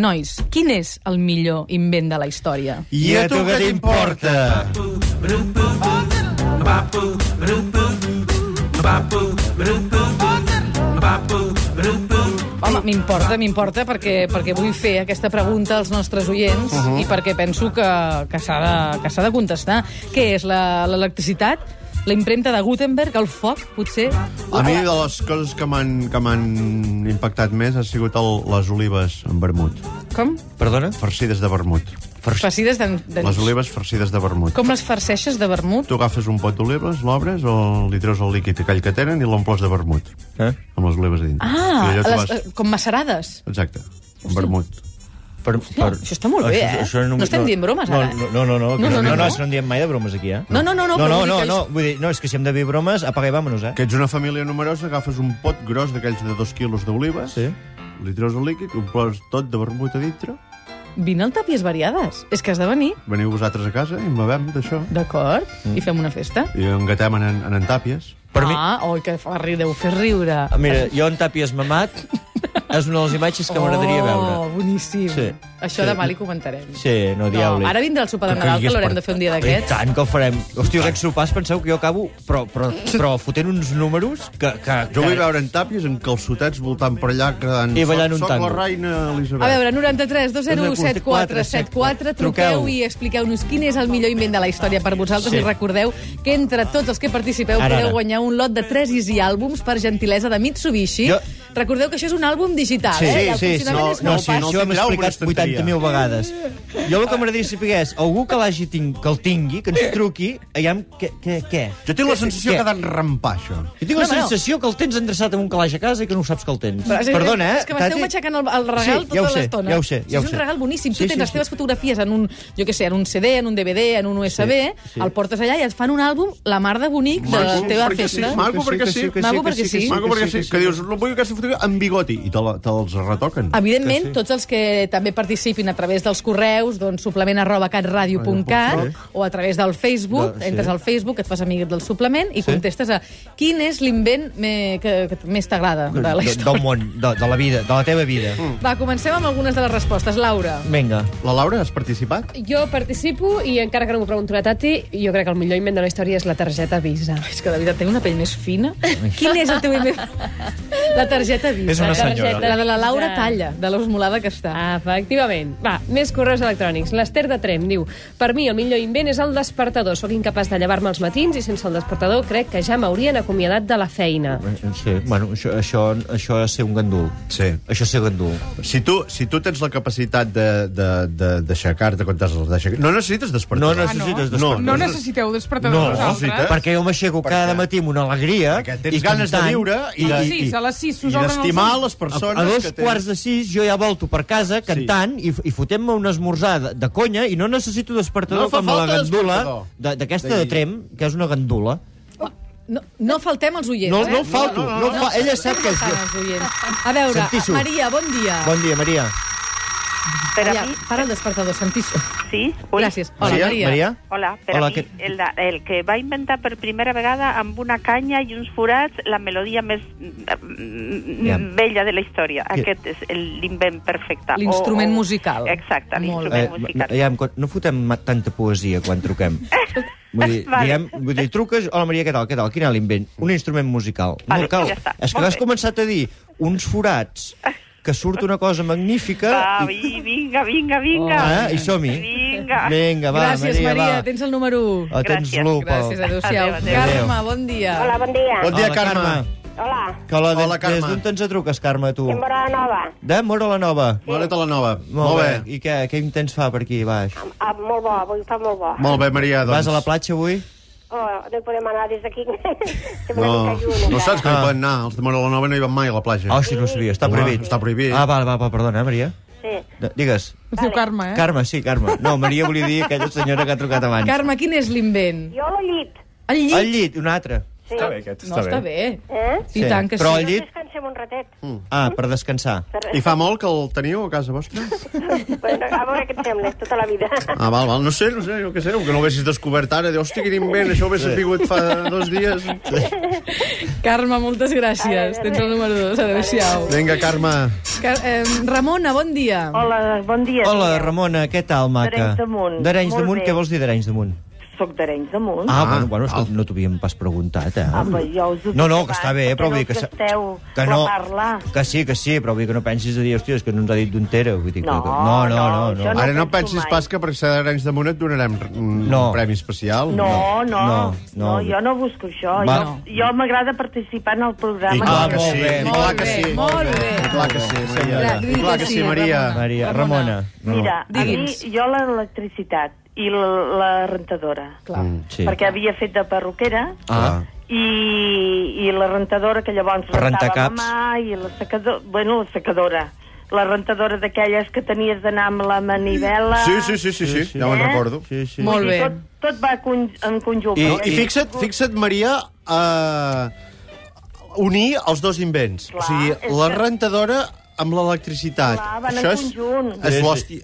Nois, quin és el millor invent de la història? I a tu què t'importa? Home, m'importa, m'importa, perquè, perquè vull fer aquesta pregunta als nostres oients uh -huh. i perquè penso que, que s'ha de, que de contestar. Què és, la- l'electricitat? La impremta de Gutenberg? El foc, potser? A mi, de les coses que m'han que m'han impactat més ha sigut el, les olives en vermut. Com? Perdona? Farcides de vermut. Farcides de... de... Les olives farcides de vermut. Com les farceixes de vermut? Tu agafes un pot d'olives, l'obres, o li treus el líquid aquell que tenen i l'omples de vermut. Eh? Amb les olives a dintre. Ah, les, vas- eh, com macerades. Exacte, amb vermut. Per, per... això està molt bé, eh? No estem dient bromes, no, ara, eh? No, no, no, no, No, no, no, no, no. no, no en diem mai de bromes aquí, eh? No, no, no, no, no, no, no, no, això- vull dir, no, és que si hem de dir bromes, apaga i vámonos, eh? Que ets una família numerosa, agafes un pot gros d'aquells de dos quilos d'olives, Sí. li treus el líquid, ho poses tot de vermut a dintre, Vine al Tàpies Variades. És que has de venir, veniu vosaltres a casa i en bevem d'això. d'acord? I fem una festa. I engatem en, en, en tàpies. Per mi- ah, oi, que fa riure, deu fer riure. Ah, Mira, jo en tàpies mamat és una de les imatges que m'agradaria veure. Oh, boníssim. Sí. Això Sí. demà li comentarem. Sí, no, diable. ara vindrà el sopar de que Nadal, que l'haurem per- de fer un dia I d'aquests. tant que el farem. Hòstia, aquests sopars penseu que jo acabo però, però, però fotent uns números que... que Jo vull que- veure en tàpies, en calçotets, voltant per allà, cridant... I ballant "Soc- un tango." Soc la reina Elisabet. A veure, 93 20 74 74 truqueu i expliqueu-nos quin és el millor invent de la història per vosaltres Sí. i recordeu que entre tots els que participeu Ara, podeu guanyar un lot de 3 Easy àlbums per gentilesa de Mitsubishi. Jo- Recordeu que això és un àlbum digital, Sí, eh? Sí, sí, no, és no, sí, fàcil. això ho hem explicat estanteria. 80.000 vegades. Jo el que m'agradaria saber és, algú que l'hagi ting, que el tingui, que ens truqui, aviam, què, què, què? Jo tinc la sensació que ha d'enrampar, això. Jo tinc la No, no. sensació que el tens endreçat en un calaix a casa i que no ho saps que el tens. Però, Perdona, eh? És que m'esteu Tati? matxacant el, el regal Sí, tota ja ho sé, l'estona. ja ho sé, Sí, ja ho és un sé. regal boníssim. Sí, tu tens sí, les sí. teves fotografies en un, jo què sé, en un CD, en un DVD, en un USB, sí. el portes allà i et fan un àlbum, la mar de bonic de la teva sí, festa. maco, perquè sí. que Maco que perquè sí. Maco, perquè sí, sí, que dius, no vull aquesta fotografia amb bigoti, i te te'ls retoquen. Evidentment, Que sí. tots els que també participin a través dels correus, doncs suplement arroba catradio.cat Sí. o a través del Facebook, De- sí. entres al Facebook, et fas amic del suplement i Sí. contestes a quin és l'invent me- que, que més t'agrada de la De- història. Del món, de, de la vida, de la teva vida. Va, comencem amb algunes de les respostes. Laura. Vinga. La Laura, has participat? Jo participo i encara que no m'ho pregunto la Tati, jo crec que el millor invent de la història és la targeta Visa. És que de veritat tinc una pell més fina. Quin és el teu invent? La targeta Visa. És una La senyora. targeta La de la Laura. Talla, de l'osmolada que està. Efectivament. Va, més correus electrònics. L'Ester de Trem diu Per mi el millor invent és el despertador. Sóc incapaç de llevar-me als matins i sense el despertador crec que ja m'haurien acomiadat de la feina. Sí, bueno, això, això, això és ser un gandul. Sí. Això és ser gandul. Si tu, si tu tens la capacitat de- de- de- d'aixecar-te quan t'has d'aixecar... No necessites despertar. No necessites despertar. No necessiteu despertador No, vosaltres. Perquè jo m'aixeco cada matí amb una alegria Perquè tens i ganes de viure i, i, sis, a les sis i els d'estimar les persones a, a dos que quarts de sis jo ja volto per casa cantant i, i fotent-me un esmorzar de, de conya i no necessito despertador No com la gandula d'aquesta De- de Trem, que és una gandula. No, no faltem als oients, No, eh? no falto, no, no, fa, ella sap que... oients. A veure. Maria, bon dia. Bon dia, Maria. Per a Maria, mi, para el despertador, sentissu. sí. Ui. Gràcies. Hola, Maria, Maria. Maria? Hola, per Hola, a mi, que- el, el que va inventar per primera vegada amb una canya i uns forats la melodia més mm, Ja. bella de la història. Que- Aquest és el- l'invent perfecte. L'instrument O- musical. Exacte, l'instrument Eh, musical. quan- no fotem tanta poesia quan truquem. Vull dir, Vale. diguem, vull dir, truques, hola Maria, què tal, què tal, quin és l'invent? Un instrument musical. Vale, no cal. ja està. És que Molt has bé. començat a dir uns forats que surt una cosa magnífica Va, i, vinga, vinga, vinga. ah, i som-hi. Vinga. Vinga, va, Gràcies, Maria, Maria. va. Tens el número 1. Ah, tens Gràcies. l'u, Pau. Gràcies, adéu-siau. Adéu, adéu. Carme, bon dia. Hola, bon dia. Bon dia, Hola, Carme. Hola, Que la, Hola, des Carme. d'on te'ns truques, Carme, tu? en Mora Nova. De Mora la Nova. Moret a la nova. Molt, bé. I què, què intents fa per aquí, baix? Ah, molt bo, avui fa molt bo. Molt bé, Maria, doncs. Vas a la platja avui? Oh, no podem anar des d'aquí. No, no saps que no Ah. hi poden anar. Els de Moret a la nova no hi van mai a la platja. Ah, hosti, no ho sabia, està prohibit. està prohibit. Ah, va, va, va, perdona, eh, Maria. Sí. De- Digues. Es diu Carme, eh? Carme, sí, Carme. No, Maria volia dir aquella senyora que ha trucat abans. Carme, quin és l'invent? Jo al llit. El llit? El llit, un altre. Sí. Està bé, aquest, No, està bé. Eh? I tant que Però sí. el llit... Descansem un ratet. Ah, per descansar. Per- I fa molt que el teniu a casa vostra? Bueno, a veure què et sembla, tota la vida. Ah, val, val. No sé, no sé, jo què sé, que no ho haguessis descobert ara. Diu, hòstia, quin invent, això ho hagués sabut fa dos dies. Carme, moltes gràcies. Ai, Tens el número 2. Adéu-siau. Vinga, Carme. Car eh, Ramona, bon dia. Hola, bon dia. Hola. Ramona, què tal, maca? D'Arenys de Munt. D'Arenys de Molt Munt, bé. què vols dir d'Arenys de Munt? Soc d'Arenys de Munt. Ah, Ah, bueno, bueno, escolta, no t'ho havíem pas preguntat, eh? Ah, però jo us ho No, no, que està bé, però vull dir no que... sa- gasteu que no, parla. que sí, que sí, però vull dir que no pensis a dir, hòstia, és que no ens ha dit d'Untera, vull dir que... No, que- no, no, no, no, no. Ara no pensis mai. pas que per ser d'Arenys de Munt et donarem un No. premi especial. No, no, No, no, no. jo no busco això. Va. Jo, jo m'agrada participar en el programa. I Ah, clar que sí, i clar que bé, sí. molt bé. I clar que sí, Maria. I clar que sí, Maria. Maria, Ramona. No. Mira, a mi, jo l'electricitat i la, la rentadora, Clar. Mm, sí. perquè havia fet de perruquera, Ah, i, i la rentadora que llavors rentava caps. a mà i la secadora, bueno, la secadora la rentadora d'aquelles que tenies d'anar amb la manivela Sí, sí, sí, sí, sí, sí. ja me'n Eh? recordo. sí, sí. Molt bé. tot, tot va con, en conjunt I, i fixa't, fixa't, Maria, uh, unir els dos invents. Clar, o sigui, la que- rentadora amb l'electricitat. Això és, és Sí, sí.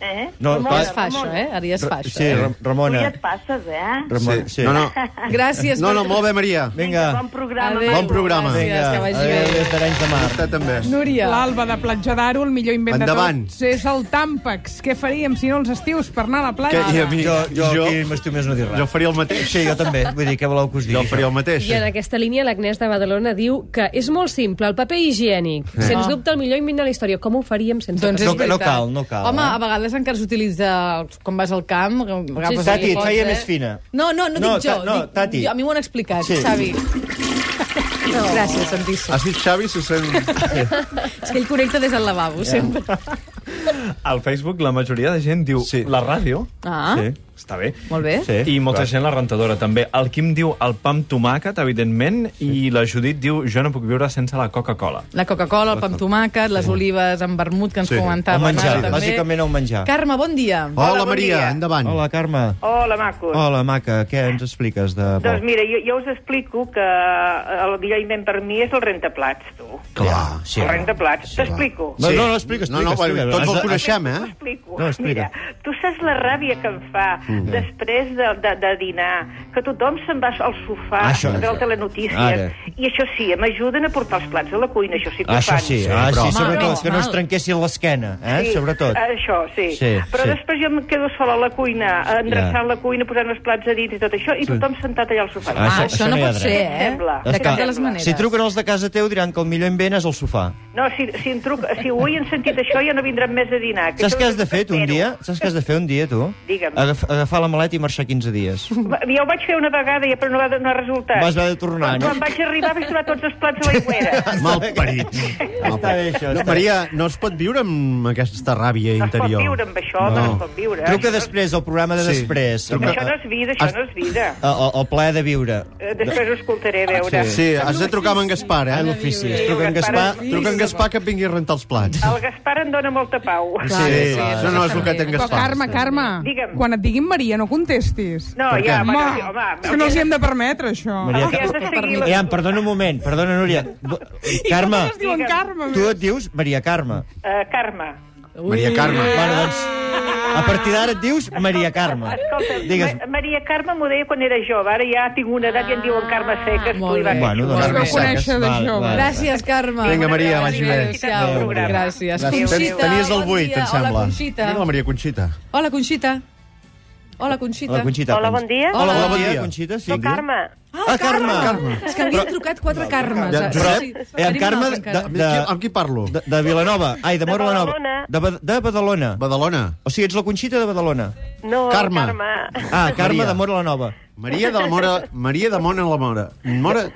Eh? No, Ramon, clar, Ja es fa això, Ramon, eh? Ara ja es fa això. Sí, Ra- tu ja Ramona. et passes, eh? Ramona, sí. No, no, Gràcies. no, per- no, molt bé, Maria. Vinga, Bon programa. Adéu. Bon programa. Gràcies, vinga. que vagi Adéu, bé. d'Arenys de Mar. Vostè també. Núria. L'Alba de Platja d'Aro, el millor invent Endavant. de tots és el tàmpax. Què faríem si no els estius per anar a la Que, platja? I a mi, Jo, jo, jo, aquí m'estiu més no dir res. jo faria el mateix. Sí, jo també. Vull dir, què voleu que us digui? Jo faria el mateix. I en aquesta línia l'Agnès de Badalona diu que és molt simple, el paper higiènic. Sens dubte el millor invent de la història. Com ho faríem sense Doncs paper? és No- no cal, no cal, Home, eh? a vegades encara s'utilitza quan vas al camp. agafes Tati, el et feia eh? més fina. No, no, no, No, dic jo. no, dic, Tati. Jo, a mi m'ho han explicat, Sí. Xavi. No. Gràcies, Santíssim. Has dit Xavi, se sent... És que ell connecta des del lavabo, sempre. Al Facebook la majoria de gent diu Sí. la ràdio, Ah, Sí. Està bé, molt bé. Sí. i molta clar. gent la rentadora també. El Quim diu el pa amb tomàquet, evidentment, i la Judit diu jo no puc viure sense la Coca-Cola. La Coca-Cola, el pa amb tomàquet, les olives amb vermut que ens Sí. El comentava. menjar, Ara, també. bàsicament el menjar. Carme, bon dia. Hola, bon Maria, dia. endavant. Hola, Carme. Hola, macos. Hola, maca, què ens expliques de? Doncs mira, jo, jo us explico que el millor invent per mi és el rentaplats, tu. Clar, sí. El rentaplats. Sí. T'explico. No, no, no, explica, No, no, explica, explica. tots el coneixem, eh? T'explico. No, explica. Mira, tu saps la ràbia que em fa després de, de, de dinar, que tothom se'n va al sofà Ah, això, a veure això. telenotícies. Ara. I això sí, m'ajuden a portar els plats a la cuina, això sí que Ah, ho això fan. sí, ah, però- sí, sobretot, Mal, que no es trenquessin l'esquena, eh, Sí, sobretot. Això, sí. Sí, Però sí. després jo em quedo sola a la cuina, endreçant Ja. la cuina, posant els plats a dins i tot això, i tothom sentat allà al sofà. Ah, Ah, això- això, això no no pot ser, eh? Sembla. De cap de les maneres. Si truquen els de casa teu diran que el millor invent és el sofà. No, si, si, em truca, si avui han sentit això ja no vindran més a dinar. que Saps això què has de fer tu un dia? Saps què has de fer un dia, tu? Digue'm. Agaf agafar la maleta i marxar 15 dies. Ja ho vaig fer una vegada, ja, però no va, no ha resultat. Vas haver de tornar, quan, no? quan vaig arribar vaig trobar tots els plats a l'aigüera. Malparit. Està bé, això. No. Maria, no es pot viure amb aquesta ràbia No es pot interior. viure amb això, no, no es pot viure. Truca Això no- després, al programa de Sí. després. Truca- Això no és vida, això no és vida. El, el plaer de viure. Eh, Després ho escoltaré, a veure. Sí, has de trucar amb en Gaspar, A eh? l'ofici. Sí, Truca en Gaspar Truca en Gaspar que et vingui a rentar els plats. El Gaspar em dona molta pau. Sí, sí, això no és el que té en Però, Gaspar. Carme, Carme, Digue'm. quan et diguin Maria no contestis. No, Per ja, Home, bueno, sí, home, és que no els hi hem de permetre, això. Maria, has de seguir la- perdona un moment, perdona, Núria. Carme, Com es diuen. Carme? tu et dius Maria Carme. Eh, Carme. Maria Carme. Bueno, doncs, a partir d'ara et dius Maria Carme. Escolta, Digues. Ma Maria Carme m'ho deia quan era jove, ara ja tinc una edat i em diuen Carme Seques. molt tu hi vas bé. Bueno, així. doncs, vau conèixer de Val, jove. val. Gràcies, Carme. Vinga, Maria, vagi bé. Adéu. Gràcies. Gràcies. Conxita, Tenies el bon 8, dia. em sembla. Hola, Conxita. La Maria Conxita. Hola, Conxita. Hola, Conxita. Hola, Conxita. Hola, bon dia. Hola, Hola, bon bon dia, dia. Conxita. Sí. Soc Carme. Ah, Carme. Carme. És que havien trucat quatre Carmes. Ja, Ah, Josep, sí. eh, en Carme altre encara. de- Amb qui- parlo? De, de Vilanova. Ai, de De Mora la Nova. Badalona. De, de Badalona. Badalona. O sigui, ets la Conxita de Badalona. No, Carme. Carme. Ah, Carme Maria. de Mora la Nova. Maria de Mora... Maria de Mona la Mora. Mora...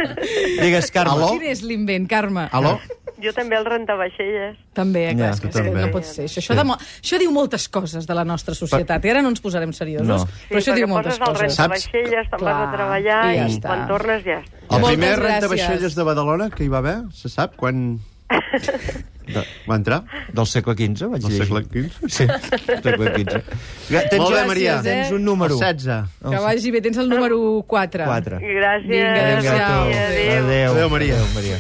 Digues, Carme. Aló? Quin és l'invent, Carme? Aló? Jo també el rentavaixelles. També, eh, clar, Ja, és que, tu és que també. no pot ser. Això, això, demo... això diu moltes coses de la nostra societat. I ara no ens posarem seriosos, No. però això perquè diu moltes poses el coses. rentavaixelles, te'n vas Clar, a treballar i ja i, està. quan tornes ja està. El Moltes primer gràcies. rentavaixelles de Badalona que hi va haver, se sap quan... De, Va entrar? del segle XV, vaig Del llegir. segle XV? Sí, segle XV. Tens, Molt bé, gràcies, Maria. eh? Tens un número. El 16. Que vagi bé, tens el número 4. 4. Gràcies. Vinga, adéu-siau. tu. Adéu. Adéu. Adéu, Maria. Adéu, Maria.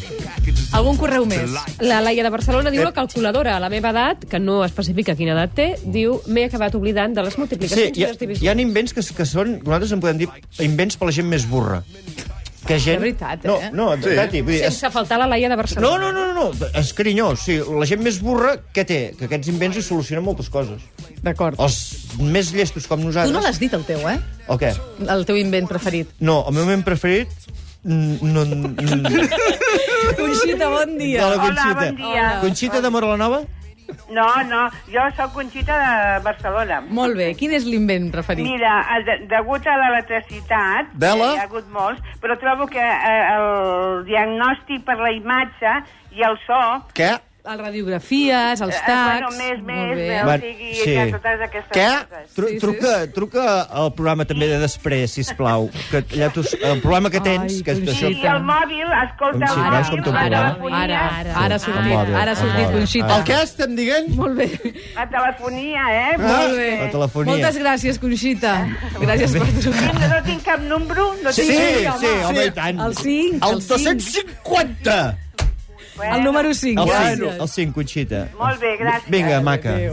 Algun correu més? La Laia de Barcelona diu la calculadora. A la meva edat, que no especifica quina edat té, diu m'he acabat oblidant de les Sí, multiplicacions hi i les divisions. hi ha invents que, que són, nosaltres en podem dir, invents per la gent més burra. Que gent... De veritat, eh? No, no, de veritat, vull dir. Sense faltar la Laia de Barcelona. no, no, no, no, és carinyós. Sí, la gent més burra, què té? Que aquests invents li solucionen moltes coses. D'acord. Els més llestos com Tu nosaltres... no l'has dit, el teu, eh? O què? El teu invent preferit. No, el meu moment preferit... No, no, Conxita, bon dia. Hola, Conxita. bon dia. Conxita de Mora la Nova? No, no, jo sóc Conxita de Barcelona. Molt bé. Quin és l'invent preferit? Mira, eh, de, degut a l'electricitat, Bela? hi ha hagut molts, però trobo que eh, el diagnòstic per la imatge i el so... Què? Les radiografies, els eh, tags... bueno, més, més, bé. eh, o sigui, sí. ja totes aquestes Què? coses. Tru Sí, sí, truca, truca al programa també de després, sisplau. Que allà tu, el programa que tens, Ai, que és I, això... I el mòbil, escolta Sí, el mòbil, com. Ara, ara, ara ha El sortit, mòbil, ara ha el sortit. Conxita. El què estem dient? Molt bé. La telefonia, eh? Molt bé. La telefonia. Moltes gràcies, Conxita. Gràcies per trucar. No, no tinc cap número? No Sí, tinc... sí, home. sí, home, i tant. El 5, El el 5. 250! El número 5. El gràcies. 5, el 5, Conxita. Molt bé, gràcies. Vinga, maca. Adéu.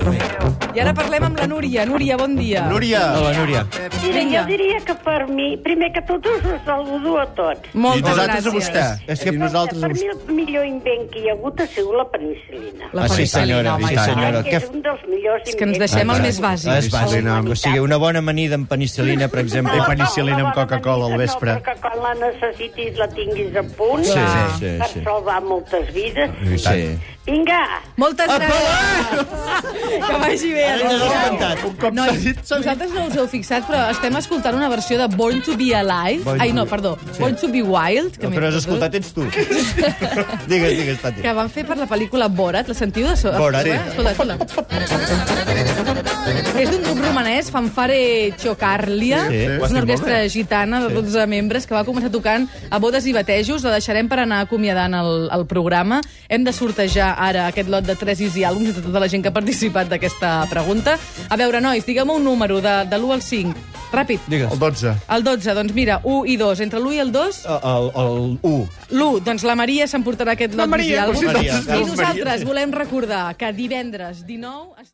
I ara parlem amb la Núria. Núria, bon dia. Núria! Hola, Núria. Mira, jo diria que per mi, primer que tot, us saludo a tots. I Moltes nosaltres a gràcies. vostè. És que- nosaltres per mi el millor invent que hi ha hagut ha sigut la penicil·lina. La Ah, sí, senyora, home, sí, senyora. Que és un dels millors És que ens deixem el més bàsic. És bàsic. O sigui, una bona amanida amb penicil·lina, per exemple. I penicil·lina amb Coca-Cola al vespre. No, perquè quan la necessitis la tinguis a punt. Sí, Clar. sí, Per sí. salvar moltes vides. Sí. Vinga! Moltes Apa! gràcies. Que vagi bé. Ara ens has adéu. espantat. Un cop s'ha Nois, dit, s'ha dit. vosaltres no us heu fixat, però estem escoltant una versió de Born to be Alive. Born Ai, to no, perdó. Sí. Born to be Wild. Que No, m'he però has perdut. escoltat ets tu. digues, digues, Tati. Que van fer per la pel·lícula Borat. La sentiu de so? Borat, sí. Escolta, escolta. És d'un grup romanès, Fanfare Chocarlia. Sí, has una orquestra gitana de 12 membres que va començar tocant a bodes i batejos. La deixarem per anar acomiadant el, el programa. Hem de sortejar ara aquest lot de 3 i àlbums de tota la gent que ha participat d'aquesta pregunta. A veure, nois, digueu-me un número de, de l'1 al 5. Ràpid. Digues. El 12. El 12, doncs mira, 1 i 2. Entre l'1 i el 2, El, el 1. l'1, doncs la Maria s'emportarà aquest lot Album. Maria, I nosaltres volem recordar que divendres 19...